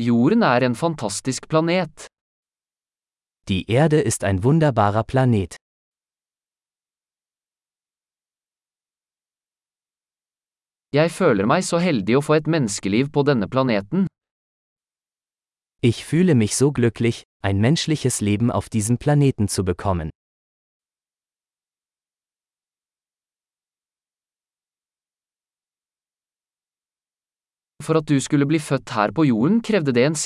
Jorden er en fantastisk planet. Die Erde ist ein wunderbarer Planet. Jeg føler meg så heldig å få et menneskeliv på denne planeten. Ich fühle mich so glücklich, ein menschliches Leben auf diesem Planeten zu bekommen. For at du skulle bli født her på jorden krevde det en